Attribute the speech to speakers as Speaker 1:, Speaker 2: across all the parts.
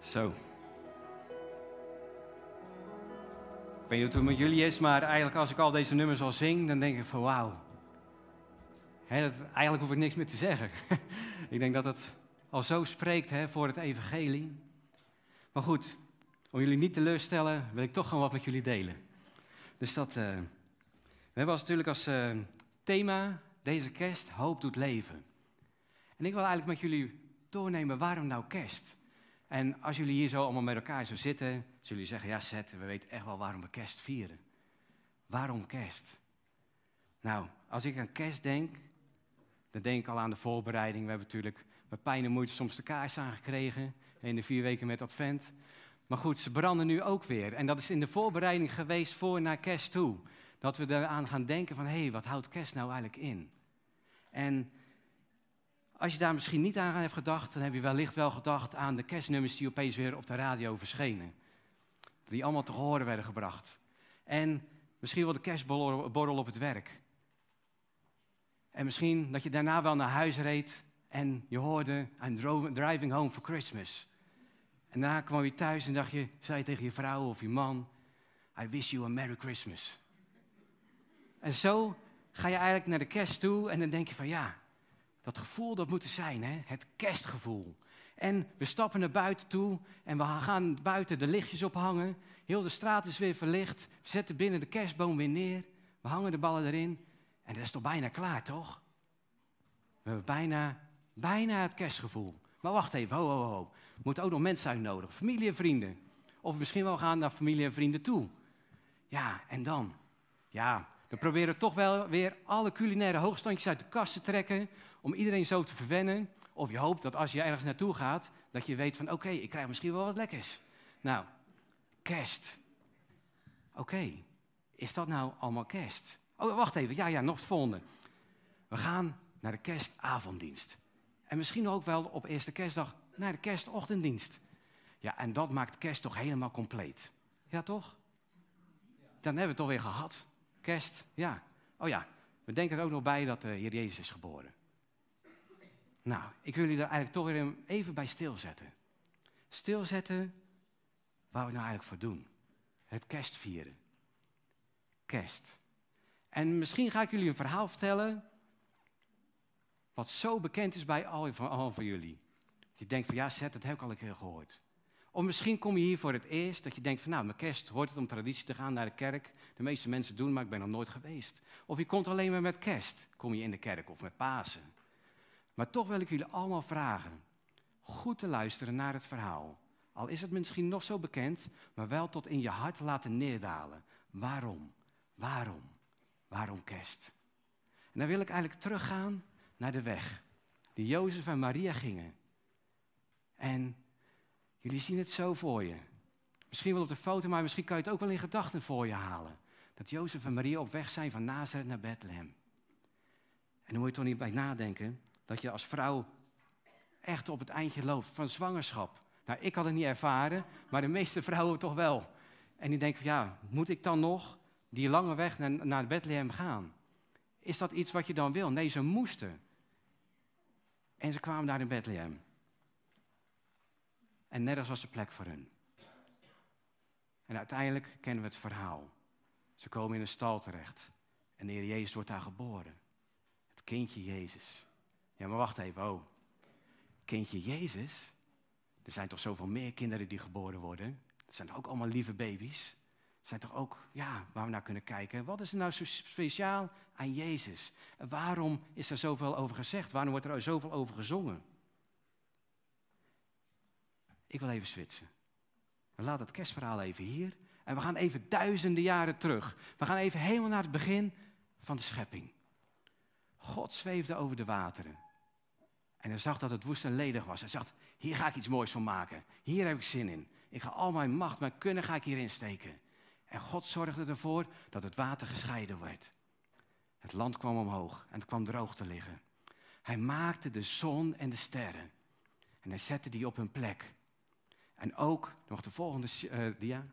Speaker 1: Zo. Ik weet niet hoe het met jullie is, maar eigenlijk als ik al deze nummers al zing, dan denk ik van wauw. Eigenlijk hoef ik niks meer te zeggen. ik denk dat het al zo spreekt voor het evangelie. Maar goed, om jullie niet teleurstellen, wil ik toch gewoon wat met jullie delen. Dus dat, uh, we hebben als, natuurlijk als uh, thema deze kerst, hoop doet leven. En ik wil eigenlijk met jullie doornemen, waarom nou kerst? En als jullie hier zo allemaal met elkaar zo zitten, zullen jullie zeggen, ja Zet, we weten echt wel waarom we kerst vieren. Waarom kerst? Nou, als ik aan kerst denk, dan denk ik al aan de voorbereiding. We hebben natuurlijk met pijn en moeite soms de kaars aangekregen in de vier weken met advent. Maar goed, ze branden nu ook weer. En dat is in de voorbereiding geweest voor naar kerst toe. Dat we eraan gaan denken van, hé, hey, wat houdt kerst nou eigenlijk in? En als je daar misschien niet aan hebt gedacht, dan heb je wellicht wel gedacht aan de kerstnummers die opeens weer op de radio verschenen. Die allemaal te horen werden gebracht. En misschien wel de kerstborrel op het werk. En misschien dat je daarna wel naar huis reed en je hoorde, I'm driving home for Christmas. En daarna kwam je thuis en dacht je, zei je tegen je vrouw of je man, I wish you a Merry Christmas. En zo ga je eigenlijk naar de kerst toe en dan denk je van ja, dat gevoel dat moet er zijn, hè? het kerstgevoel. En we stappen naar buiten toe en we gaan buiten de lichtjes ophangen. Heel de straat is weer verlicht. We zetten binnen de kerstboom weer neer. We hangen de ballen erin. En dat is toch bijna klaar, toch? We hebben bijna, bijna het kerstgevoel. Maar wacht even, ho, ho, ho. We moeten ook nog mensen uitnodigen, familie en vrienden. Of misschien wel gaan naar familie en vrienden toe. Ja, en dan? Ja, we proberen toch wel weer alle culinaire hoogstandjes uit de kast te trekken. Om iedereen zo te verwennen. Of je hoopt dat als je ergens naartoe gaat, dat je weet van oké, ik krijg misschien wel wat lekkers. Nou, kerst. Oké, is dat nou allemaal kerst? Oh, wacht even. Ja, ja, nog het volgende. We gaan naar de kerstavonddienst. En misschien ook wel op eerste kerstdag naar de kerstochtenddienst. Ja, en dat maakt kerst toch helemaal compleet. Ja, toch? Dan hebben we het toch weer gehad. Kerst, ja. Oh ja, we denken er ook nog bij dat de Heer Jezus is geboren. Nou, ik wil jullie daar eigenlijk toch weer even bij stilzetten. Stilzetten waar we nou eigenlijk voor doen. Het kerstvieren. Kerst. En misschien ga ik jullie een verhaal vertellen. Wat zo bekend is bij al van, van jullie. Je denkt van ja, zet, dat heb ik al een keer gehoord. Of misschien kom je hier voor het eerst dat je denkt van nou, met kerst hoort het om traditie te gaan naar de kerk. De meeste mensen doen, maar ik ben nog nooit geweest. Of je komt alleen maar met kerst, kom je in de kerk of met Pasen. Maar toch wil ik jullie allemaal vragen goed te luisteren naar het verhaal. Al is het misschien nog zo bekend, maar wel tot in je hart laten neerdalen. Waarom? Waarom? Waarom kerst? En dan wil ik eigenlijk teruggaan naar de weg die Jozef en Maria gingen. En jullie zien het zo voor je. Misschien wel op de foto, maar misschien kan je het ook wel in gedachten voor je halen. Dat Jozef en Maria op weg zijn van Nazareth naar Bethlehem. En dan moet je toch niet bij nadenken dat je als vrouw echt op het eindje loopt van zwangerschap. Nou, ik had het niet ervaren, maar de meeste vrouwen toch wel. En die denken ja, moet ik dan nog die lange weg naar, naar Bethlehem gaan? Is dat iets wat je dan wil? Nee, ze moesten. En ze kwamen daar in Bethlehem. En nergens was de plek voor hun. En uiteindelijk kennen we het verhaal. Ze komen in een stal terecht. En de Heer Jezus wordt daar geboren. Het kindje Jezus. Ja, maar wacht even. Oh, kindje Jezus? Er zijn toch zoveel meer kinderen die geboren worden? Het zijn toch ook allemaal lieve baby's? Het zijn toch ook, ja, waar we naar kunnen kijken. Wat is er nou zo speciaal aan Jezus? En waarom is er zoveel over gezegd? Waarom wordt er zoveel over gezongen? Ik wil even switchen. We laten het kerstverhaal even hier. En we gaan even duizenden jaren terug. We gaan even helemaal naar het begin van de schepping. God zweefde over de wateren. En hij zag dat het woest en ledig was. Hij zegt, hier ga ik iets moois van maken. Hier heb ik zin in. Ik ga al mijn macht, mijn kunnen ga ik hierin steken. En God zorgde ervoor dat het water gescheiden werd. Het land kwam omhoog en het kwam droog te liggen. Hij maakte de zon en de sterren. En hij zette die op hun plek. En ook, nog de volgende uh, dia,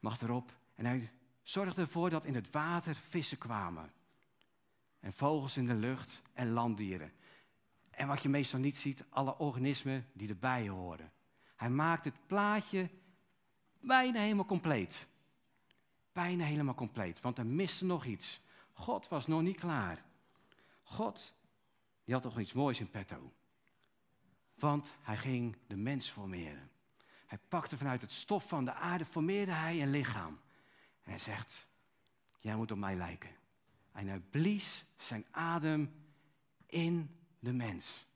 Speaker 1: mag erop. En hij zorgde ervoor dat in het water vissen kwamen. En vogels in de lucht en landdieren. En wat je meestal niet ziet, alle organismen die erbij horen. Hij maakt het plaatje bijna helemaal compleet. Bijna helemaal compleet, want er miste nog iets. God was nog niet klaar. God, die had toch iets moois in petto. Want hij ging de mens formeren. Hij pakte vanuit het stof van de aarde, formeerde hij een lichaam. En hij zegt, jij moet op mij lijken. En hij blies zijn adem in de mens.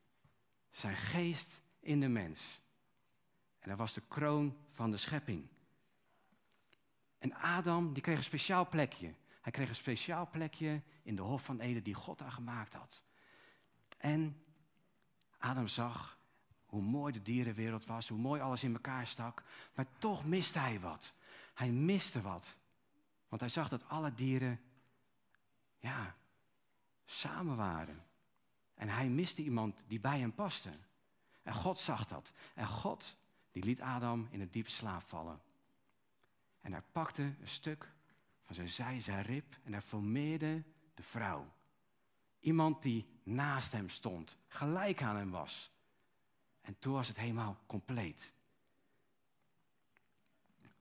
Speaker 1: Zijn geest in de mens. En dat was de kroon van de schepping. En Adam, die kreeg een speciaal plekje. Hij kreeg een speciaal plekje in de Hof van Eden die God daar gemaakt had. En Adam zag hoe mooi de dierenwereld was, hoe mooi alles in elkaar stak. Maar toch miste hij wat. Hij miste wat. Want hij zag dat alle dieren, ja, samen waren. En hij miste iemand die bij hem paste. En God zag dat. En God, die liet Adam in een diepe slaap vallen. En hij pakte een stuk van zijn zij, zijn rib, en hij formeerde de vrouw. Iemand die naast hem stond, gelijk aan hem was. En toen was het helemaal compleet.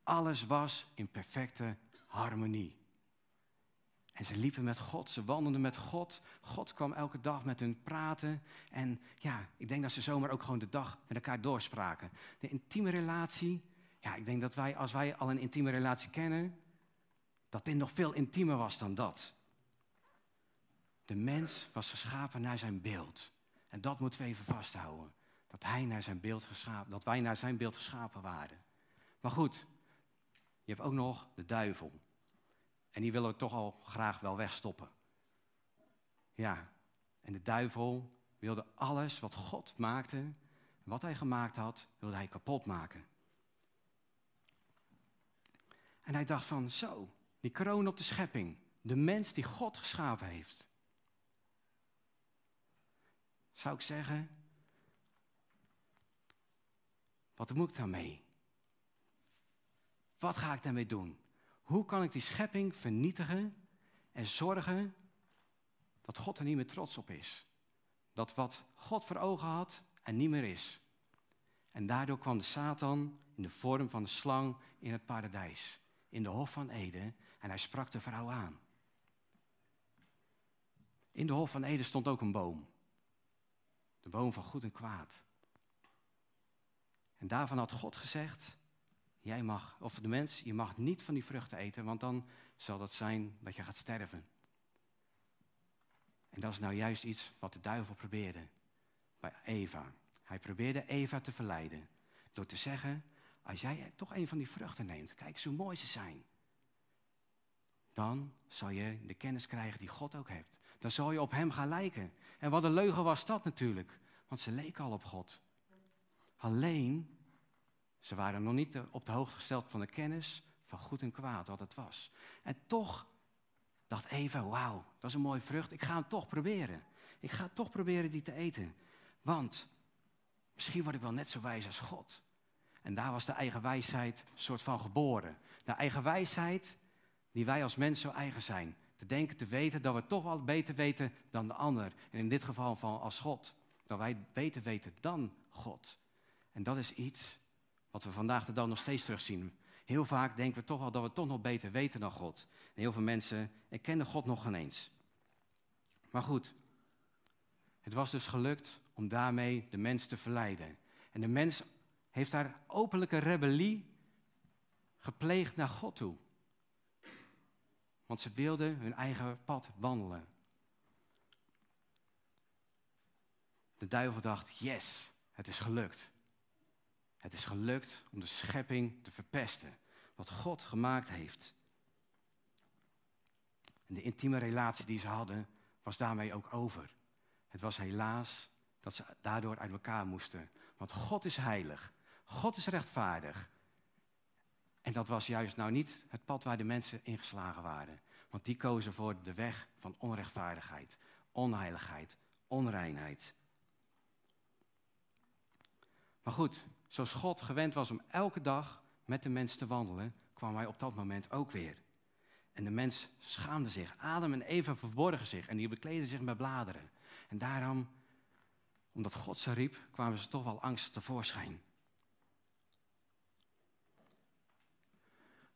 Speaker 1: Alles was in perfecte harmonie. En ze liepen met God, ze wandelden met God. God kwam elke dag met hun praten. En ja, ik denk dat ze zomaar ook gewoon de dag met elkaar doorspraken. De intieme relatie, ja, ik denk dat wij, als wij al een intieme relatie kennen, dat dit nog veel intiemer was dan dat. De mens was geschapen naar zijn beeld. En dat moeten we even vasthouden. Dat, hij naar zijn beeld geschapen, dat wij naar zijn beeld geschapen waren. Maar goed, je hebt ook nog de duivel. En die willen we toch al graag wel wegstoppen. Ja, en de duivel wilde alles wat God maakte, wat hij gemaakt had, wilde hij kapot maken. En hij dacht van, zo, die kroon op de schepping, de mens die God geschapen heeft. Zou ik zeggen, wat moet ik daarmee? Wat ga ik daarmee doen? Hoe kan ik die schepping vernietigen en zorgen dat God er niet meer trots op is? Dat wat God voor ogen had er niet meer is. En daardoor kwam de Satan in de vorm van de slang in het paradijs, in de Hof van Eden, en hij sprak de vrouw aan. In de Hof van Eden stond ook een boom. De boom van goed en kwaad. En daarvan had God gezegd: Jij mag, of de mens, je mag niet van die vruchten eten, want dan zal dat zijn dat je gaat sterven. En dat is nou juist iets wat de duivel probeerde bij Eva. Hij probeerde Eva te verleiden door te zeggen: Als jij toch een van die vruchten neemt, kijk zo mooi ze zijn. Dan zal je de kennis krijgen die God ook heeft. Dan zal je op hem gaan lijken. En wat een leugen was dat natuurlijk, want ze leken al op God. Alleen, ze waren nog niet op de hoogte gesteld van de kennis van goed en kwaad, wat het was. En toch dacht Eva, wauw, dat is een mooie vrucht, ik ga hem toch proberen. Ik ga toch proberen die te eten. Want misschien word ik wel net zo wijs als God. En daar was de eigen wijsheid soort van geboren. De eigen wijsheid die wij als mens zo eigen zijn. Te denken, te weten dat we toch wel beter weten dan de ander. En in dit geval van als God. Dat wij beter weten dan God. En dat is iets wat we vandaag de dag nog steeds terugzien. Heel vaak denken we toch wel dat we toch nog beter weten dan God. En heel veel mensen erkennen God nog geen eens. Maar goed, het was dus gelukt om daarmee de mens te verleiden. En de mens heeft daar openlijke rebellie gepleegd naar God toe. Want ze wilden hun eigen pad wandelen. De duivel dacht, yes, het is gelukt. Het is gelukt om de schepping te verpesten, wat God gemaakt heeft. En de intieme relatie die ze hadden, was daarmee ook over. Het was helaas dat ze daardoor uit elkaar moesten. Want God is heilig, God is rechtvaardig. En dat was juist nou niet het pad waar de mensen ingeslagen waren. Want die kozen voor de weg van onrechtvaardigheid, onheiligheid, onreinheid. Maar goed, Zoals God gewend was om elke dag met de mens te wandelen, kwam hij op dat moment ook weer. En de mens schaamde zich. Adam en Eva verborgen zich en die bekleden zich met bladeren. En daarom, omdat God ze riep, kwamen ze toch wel angstig tevoorschijn.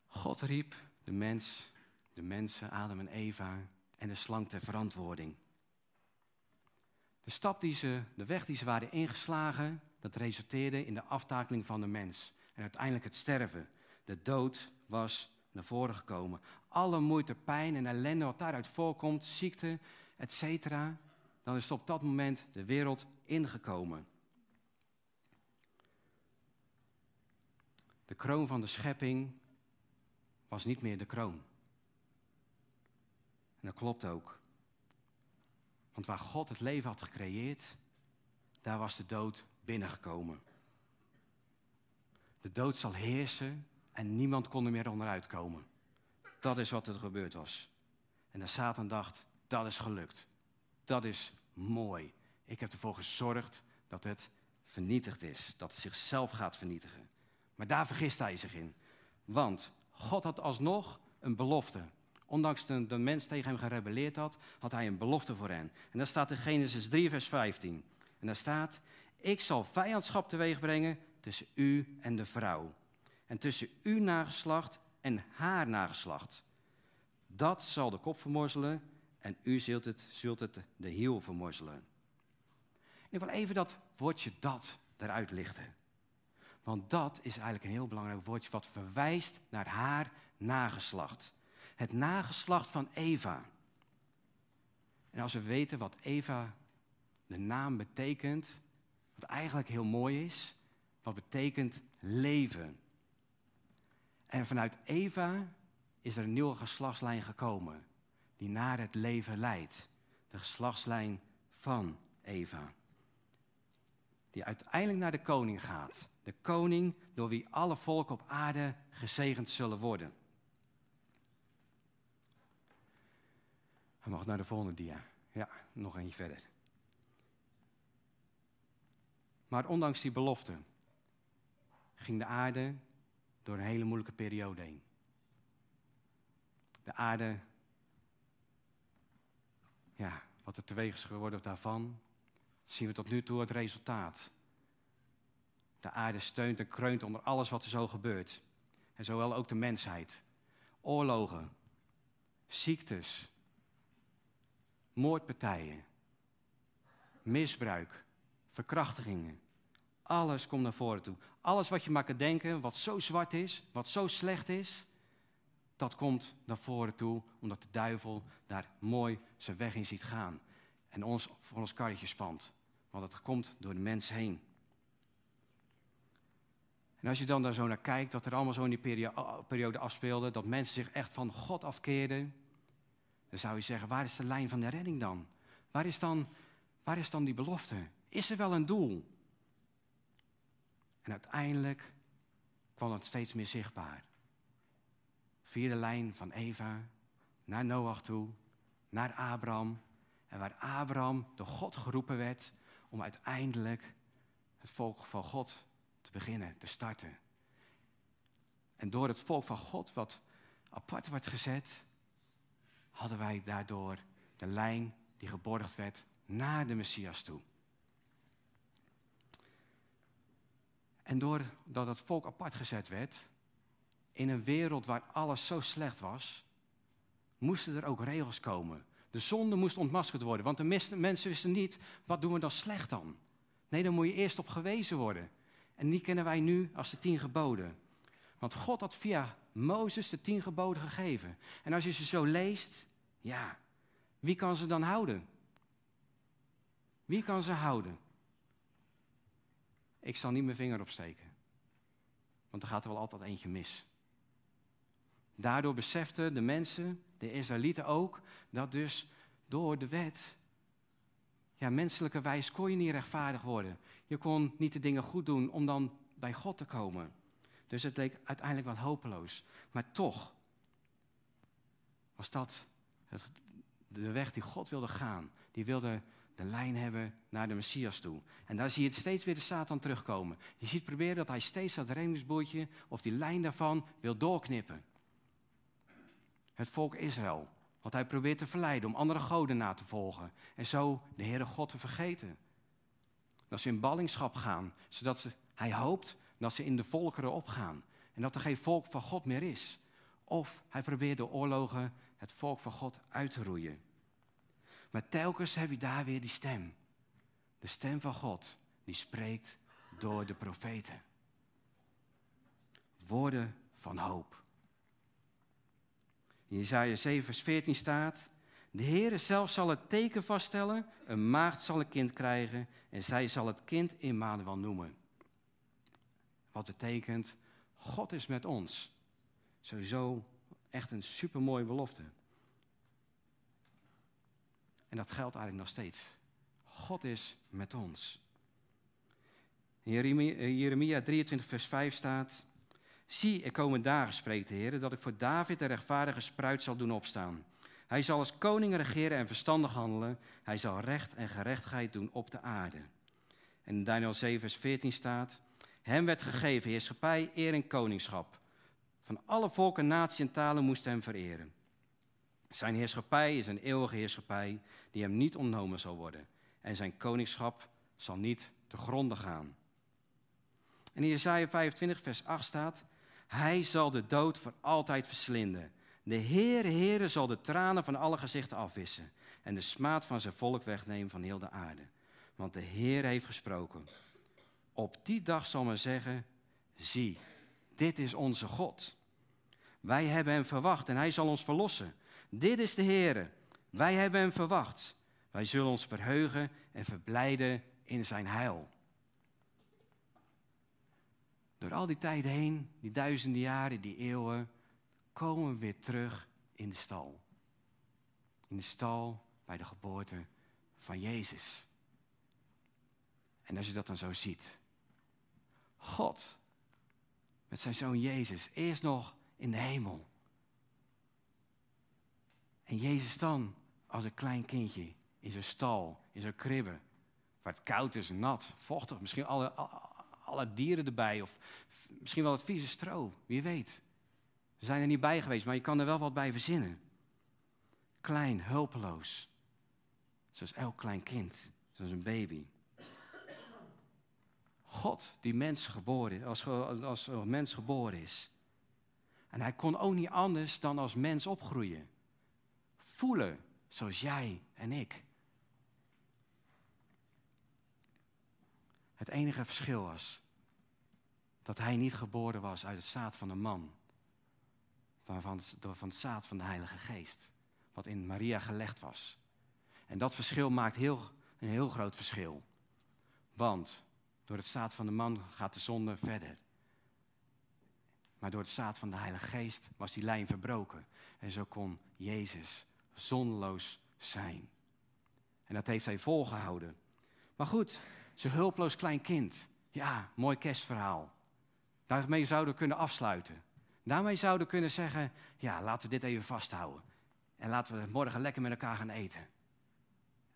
Speaker 1: God riep de mens, de mensen, Adam en Eva en de slang ter verantwoording. De stap die ze, de weg die ze waren ingeslagen, dat resulteerde in de aftakeling van de mens. En uiteindelijk het sterven. De dood was naar voren gekomen. Alle moeite, pijn en ellende wat daaruit voorkomt, ziekte, etc. Dan is op dat moment de wereld ingekomen. De kroon van de schepping was niet meer de kroon. En dat klopt ook. Want waar God het leven had gecreëerd, daar was de dood binnengekomen. De dood zal heersen en niemand kon er meer onderuit komen. Dat is wat er gebeurd was. En de Satan dacht, dat is gelukt. Dat is mooi. Ik heb ervoor gezorgd dat het vernietigd is. Dat het zichzelf gaat vernietigen. Maar daar vergist hij zich in. Want God had alsnog een belofte. Ondanks dat de mens tegen hem gerebelleerd had, had hij een belofte voor hen. En dat staat in Genesis 3, vers 15. En daar staat: Ik zal vijandschap teweeg brengen tussen u en de vrouw. En tussen uw nageslacht en haar nageslacht. Dat zal de kop vermorzelen en u zult het, zult het de hiel vermorzelen. Ik wil even dat woordje dat eruit lichten. Want dat is eigenlijk een heel belangrijk woordje wat verwijst naar haar nageslacht. Het nageslacht van Eva. En als we weten wat Eva, de naam betekent, wat eigenlijk heel mooi is, wat betekent leven. En vanuit Eva is er een nieuwe geslachtslijn gekomen, die naar het leven leidt. De geslachtslijn van Eva. Die uiteindelijk naar de koning gaat. De koning door wie alle volken op aarde gezegend zullen worden. Hij mag naar de volgende dia. Ja, nog eentje verder. Maar ondanks die belofte ging de aarde door een hele moeilijke periode heen. De aarde, ja, wat er teweeg is geworden daarvan, zien we tot nu toe het resultaat. De aarde steunt en kreunt onder alles wat er zo gebeurt. En zowel ook de mensheid. Oorlogen, ziektes, moordpartijen, misbruik, verkrachtigingen. Alles komt naar voren toe. Alles wat je maar kan denken, wat zo zwart is, wat zo slecht is, dat komt naar voren toe, omdat de duivel daar mooi zijn weg in ziet gaan. En ons voor ons karretje spant. Want het komt door de mens heen. En als je dan daar zo naar kijkt, dat er allemaal zo in die periode afspeelde, dat mensen zich echt van God afkeerden, dan zou je zeggen, waar is de lijn van de redding dan? Waar is dan, waar is dan die belofte? Is er wel een doel? En uiteindelijk kwam het steeds meer zichtbaar. Via de lijn van Eva naar Noach toe, naar Abraham. En waar Abraham door God geroepen werd om uiteindelijk het volk van God te beginnen, te starten. En door het volk van God wat apart werd gezet, hadden wij daardoor de lijn die geborgd werd naar de Messias toe. En doordat het volk apart gezet werd, in een wereld waar alles zo slecht was, moesten er ook regels komen. De zonde moest ontmaskerd worden, want de mensen wisten niet, wat doen we dan slecht dan? Nee, dan moet je eerst op gewezen worden. En die kennen wij nu als de tien geboden. Want God had via Mozes de tien geboden gegeven. En als je ze zo leest, ja, wie kan ze dan houden? Wie kan ze houden? Ik zal niet mijn vinger opsteken. Want er gaat er wel altijd eentje mis. Daardoor beseften de mensen, de Israëlieten ook, dat dus door de wet, ja, menselijke wijs kon je niet rechtvaardig worden. Je kon niet de dingen goed doen om dan bij God te komen. Dus het leek uiteindelijk wat hopeloos. Maar toch was dat de weg die God wilde gaan. Die wilde de lijn hebben naar de Messias toe. En daar zie je steeds weer de Satan terugkomen. Je ziet proberen dat hij steeds dat reddingsbootje of die lijn daarvan wil doorknippen. Het volk Israël. Wat hij probeert te verleiden om andere goden na te volgen. En zo de Heere God te vergeten. Dat ze in ballingschap gaan, zodat ze, hij hoopt dat ze in de volkeren opgaan. En dat er geen volk van God meer is. Of hij probeert door oorlogen het volk van God uit te roeien. Maar telkens heb je daar weer die stem. De stem van God, die spreekt door de profeten. Woorden van hoop. In Jezaja 7 vers 14 staat... De Heere zelf zal het teken vaststellen, een maagd zal een kind krijgen en zij zal het kind Immanuel noemen. Wat betekent, God is met ons. Sowieso echt een supermooie belofte. En dat geldt eigenlijk nog steeds. God is met ons. In Jeremia 23, vers 5 staat: Zie, er komen dagen, spreekt de Heer, dat ik voor David de rechtvaardige spruit zal doen opstaan. Hij zal als koning regeren en verstandig handelen. Hij zal recht en gerechtigheid doen op de aarde. En in Daniel 7, vers 14 staat: Hem werd gegeven heerschappij, eer en koningschap. Van alle volken, naties en talen moesten hem vereren. Zijn heerschappij is een eeuwige heerschappij die hem niet ontnomen zal worden. En zijn koningschap zal niet te gronden gaan. En in Jesaja 25, vers 8 staat: Hij zal de dood voor altijd verslinden. De Heere, Heere zal de tranen van alle gezichten afwissen en de smaad van zijn volk wegnemen van heel de aarde. Want de Heer heeft gesproken. Op die dag zal men zeggen, zie, dit is onze God. Wij hebben hem verwacht en hij zal ons verlossen. Dit is de Heere. Wij hebben hem verwacht. Wij zullen ons verheugen en verblijden in zijn heil. Door al die tijden heen, die duizenden jaren, die eeuwen, komen we weer terug in de stal. In de stal bij de geboorte van Jezus. En als je dat dan zo ziet. God met zijn zoon Jezus, eerst nog in de hemel. En Jezus dan als een klein kindje in zijn stal, in zijn kribbe. Waar het koud is, nat, vochtig. Misschien alle, alle dieren erbij. Of misschien wel het vieze stro, wie weet. We zijn er niet bij geweest, maar je kan er wel wat bij verzinnen. Klein, hulpeloos. Zoals elk klein kind, zoals een baby. God die mens geboren, als, als mens geboren is. En hij kon ook niet anders dan als mens opgroeien. Voelen, zoals jij en ik. Het enige verschil was dat hij niet geboren was uit het zaad van een man, van, van het zaad van de Heilige Geest, wat in Maria gelegd was. En dat verschil maakt heel, een heel groot verschil. Want door het zaad van de man gaat de zonde verder. Maar door het zaad van de Heilige Geest was die lijn verbroken. En zo kon Jezus zonloos zijn. En dat heeft hij volgehouden. Maar goed, zo'n hulploos klein kind. Ja, mooi kerstverhaal. Daarmee zouden we kunnen afsluiten. Daarmee zouden we kunnen zeggen, ja, laten we dit even vasthouden. En laten we morgen lekker met elkaar gaan eten.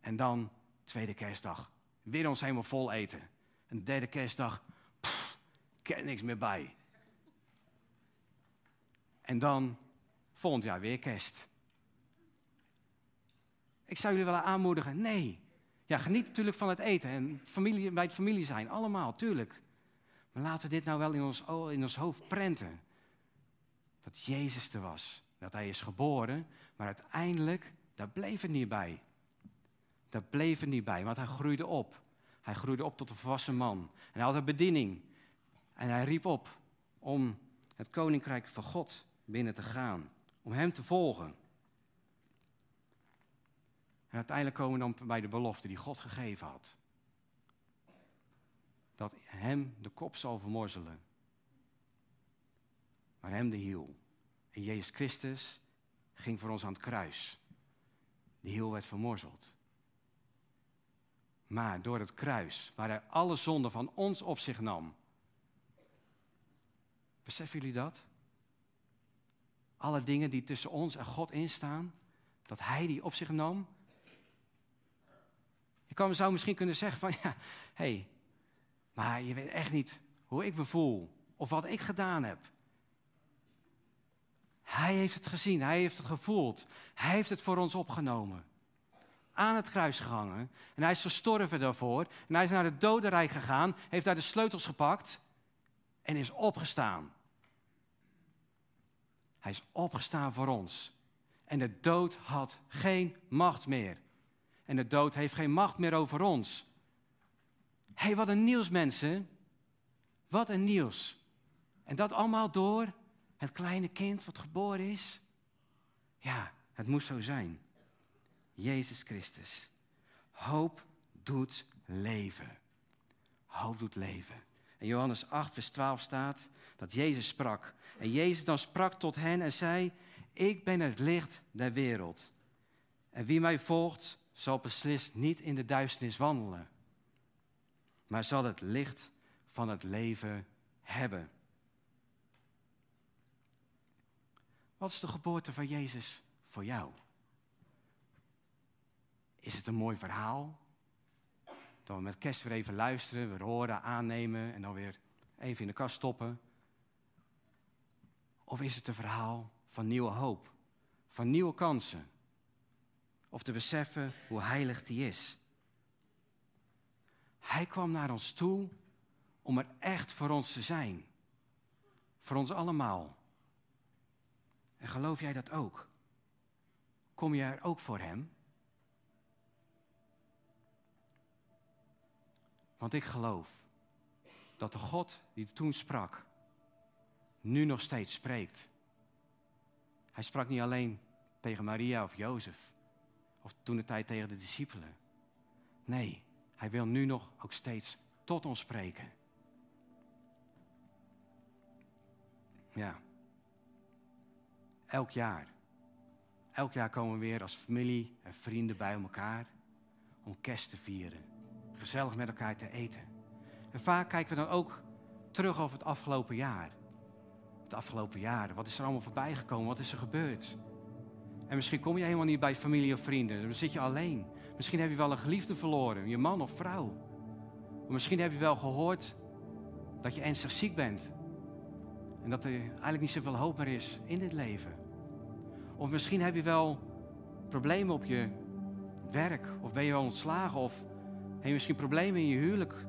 Speaker 1: En dan, tweede kerstdag, weer ons helemaal vol eten. En derde kerstdag, pff, niks meer bij. En dan, volgend jaar weer kerst. Ik zou jullie willen aanmoedigen, nee. Ja, geniet natuurlijk van het eten en familie, bij het familie zijn, allemaal, tuurlijk. Maar laten we dit nou wel in ons, in ons hoofd prenten dat Jezus er was. Dat hij is geboren, maar uiteindelijk, daar bleef het niet bij. Daar bleef het niet bij, want hij groeide op. Hij groeide op tot een volwassen man. En hij had een bediening. En hij riep op om het koninkrijk van God binnen te gaan. Om hem te volgen. En uiteindelijk komen we dan bij de belofte die God gegeven had. Dat hem de kop zal vermorzelen maar hem de hiel. En Jezus Christus ging voor ons aan het kruis. De hiel werd vermorzeld. Maar door het kruis, waar hij alle zonden van ons op zich nam. Beseffen jullie dat? Alle dingen die tussen ons en God instaan, dat hij die op zich nam. Kan, zou misschien kunnen zeggen van, ja, hey, maar je weet echt niet hoe ik me voel of wat ik gedaan heb. Hij heeft het gezien, hij heeft het gevoeld. Hij heeft het voor ons opgenomen. Aan het kruis gehangen. En hij is gestorven daarvoor. En hij is naar het dodenrijk gegaan, heeft daar de sleutels gepakt en is opgestaan. Hij is opgestaan voor ons. En de dood had geen macht meer. En de dood heeft geen macht meer over ons. Hé, wat een nieuws, mensen. Wat een nieuws. En dat allemaal door het kleine kind wat geboren is. Ja, het moest zo zijn. Jezus Christus. Hoop doet leven. Hoop doet leven. In Johannes 8, vers 12 staat dat Jezus sprak. En Jezus dan sprak tot hen en zei: Ik ben het licht der wereld. En wie mij volgt, zal beslist niet in de duisternis wandelen, maar zal het licht van het leven hebben. Wat is de geboorte van Jezus voor jou? Is het een mooi verhaal? Dat we met kerst weer even luisteren, weer horen, aannemen en dan weer even in de kast stoppen? Of is het een verhaal van nieuwe hoop, van nieuwe kansen? Of te beseffen hoe heilig die is? Hij kwam naar ons toe om er echt voor ons te zijn. Voor ons allemaal. En geloof jij dat ook? Kom je er ook voor Hem? Want ik geloof dat de God die toen sprak, nu nog steeds spreekt. Hij sprak niet alleen tegen Maria of Jozef, of toen de tijd tegen de discipelen. Nee, hij wil nu nog ook steeds tot ons spreken. Ja. Elk jaar. Elk jaar komen we weer als familie en vrienden bij elkaar om kerst te vieren. Gezellig met elkaar te eten. En vaak kijken we dan ook terug over het afgelopen jaar. Het afgelopen jaar. Wat is er allemaal voorbij gekomen? Wat is er gebeurd? En misschien kom je helemaal niet bij familie of vrienden. Dan zit je alleen. Misschien heb je wel een geliefde verloren, je man of vrouw. Of misschien heb je wel gehoord dat je ernstig ziek bent. En dat er eigenlijk niet zoveel hoop meer is in dit leven. Of misschien heb je wel problemen op je werk. Of ben je wel ontslagen. Of heb je misschien problemen in je huwelijk.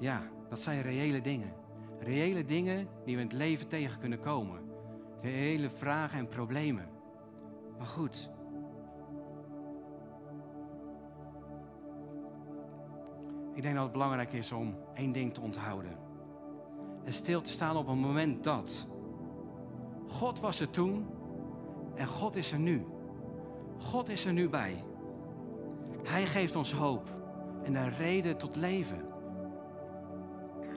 Speaker 1: Ja, dat zijn reële dingen. Reële dingen die we in het leven tegen kunnen komen. Reële vragen en problemen. Maar goed. Ik denk dat het belangrijk is om één ding te onthouden. En stil te staan op een moment dat. God was er toen en God is er nu. God is er nu bij. Hij geeft ons hoop en een reden tot leven.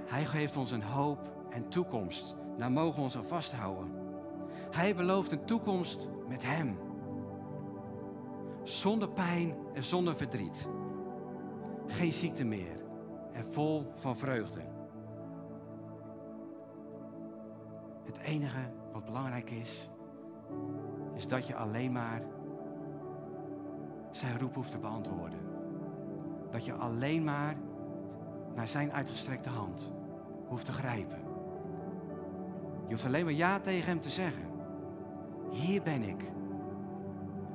Speaker 1: Hij geeft ons een hoop en toekomst. Daar mogen we ons aan vasthouden. Hij belooft een toekomst met Hem. Zonder pijn en zonder verdriet. Geen ziekte meer en vol van vreugde. Het enige wat belangrijk is, is dat je alleen maar zijn roep hoeft te beantwoorden. Dat je alleen maar naar zijn uitgestrekte hand hoeft te grijpen. Je hoeft alleen maar ja tegen hem te zeggen. Hier ben ik.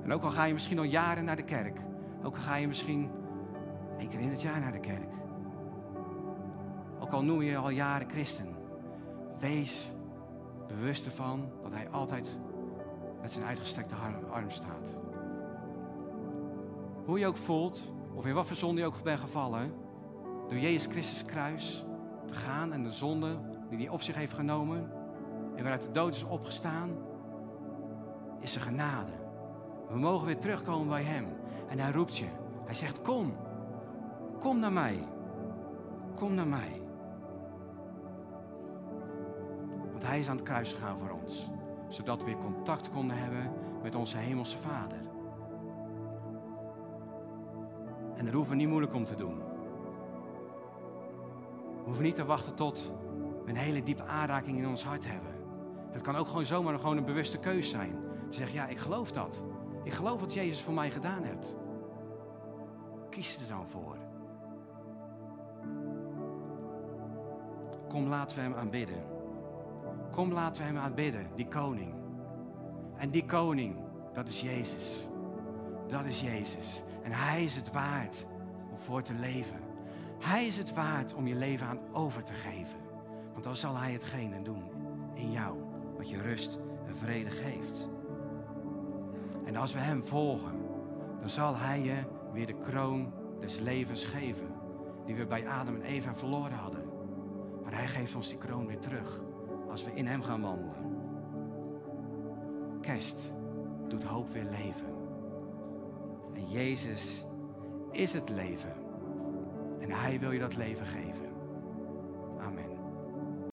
Speaker 1: En ook al ga je misschien al jaren naar de kerk. Ook al ga je misschien één keer in het jaar naar de kerk. Ook al noem je al jaren christen. Wees bewust ervan dat hij altijd met zijn uitgestrekte arm staat. Hoe je ook voelt, of in wat voor zonde je ook bent gevallen, door Jezus Christus kruis te gaan en de zonde die hij op zich heeft genomen en waaruit de dood is opgestaan, is er genade. We mogen weer terugkomen bij Hem. En Hij roept je. Hij zegt, kom. Kom naar mij. Kom naar mij. Want Hij is aan het kruis gegaan voor ons. Zodat we weer contact konden hebben met onze Hemelse Vader. En daar hoeven we niet moeilijk om te doen. We hoeven niet te wachten tot we een hele diepe aanraking in ons hart hebben. Het kan ook gewoon zomaar gewoon een bewuste keus zijn. Zeggen, ja, ik geloof dat. Ik geloof wat Jezus voor mij gedaan heeft. Kies er dan voor. Kom, laten we hem aanbidden. Kom, laten we hem aanbidden, die koning. En die koning, dat is Jezus. Dat is Jezus. En Hij is het waard om voor te leven. Hij is het waard om je leven aan over te geven. Want dan zal Hij hetgene doen in jou. wat je rust en vrede geeft. En als we Hem volgen, dan zal Hij je weer de kroon des levens geven, die we bij Adam en Eva verloren hadden. Maar Hij geeft ons die kroon weer terug, als we in Hem gaan wandelen. Kerst doet hoop weer leven. En Jezus is het leven. En Hij wil je dat leven geven.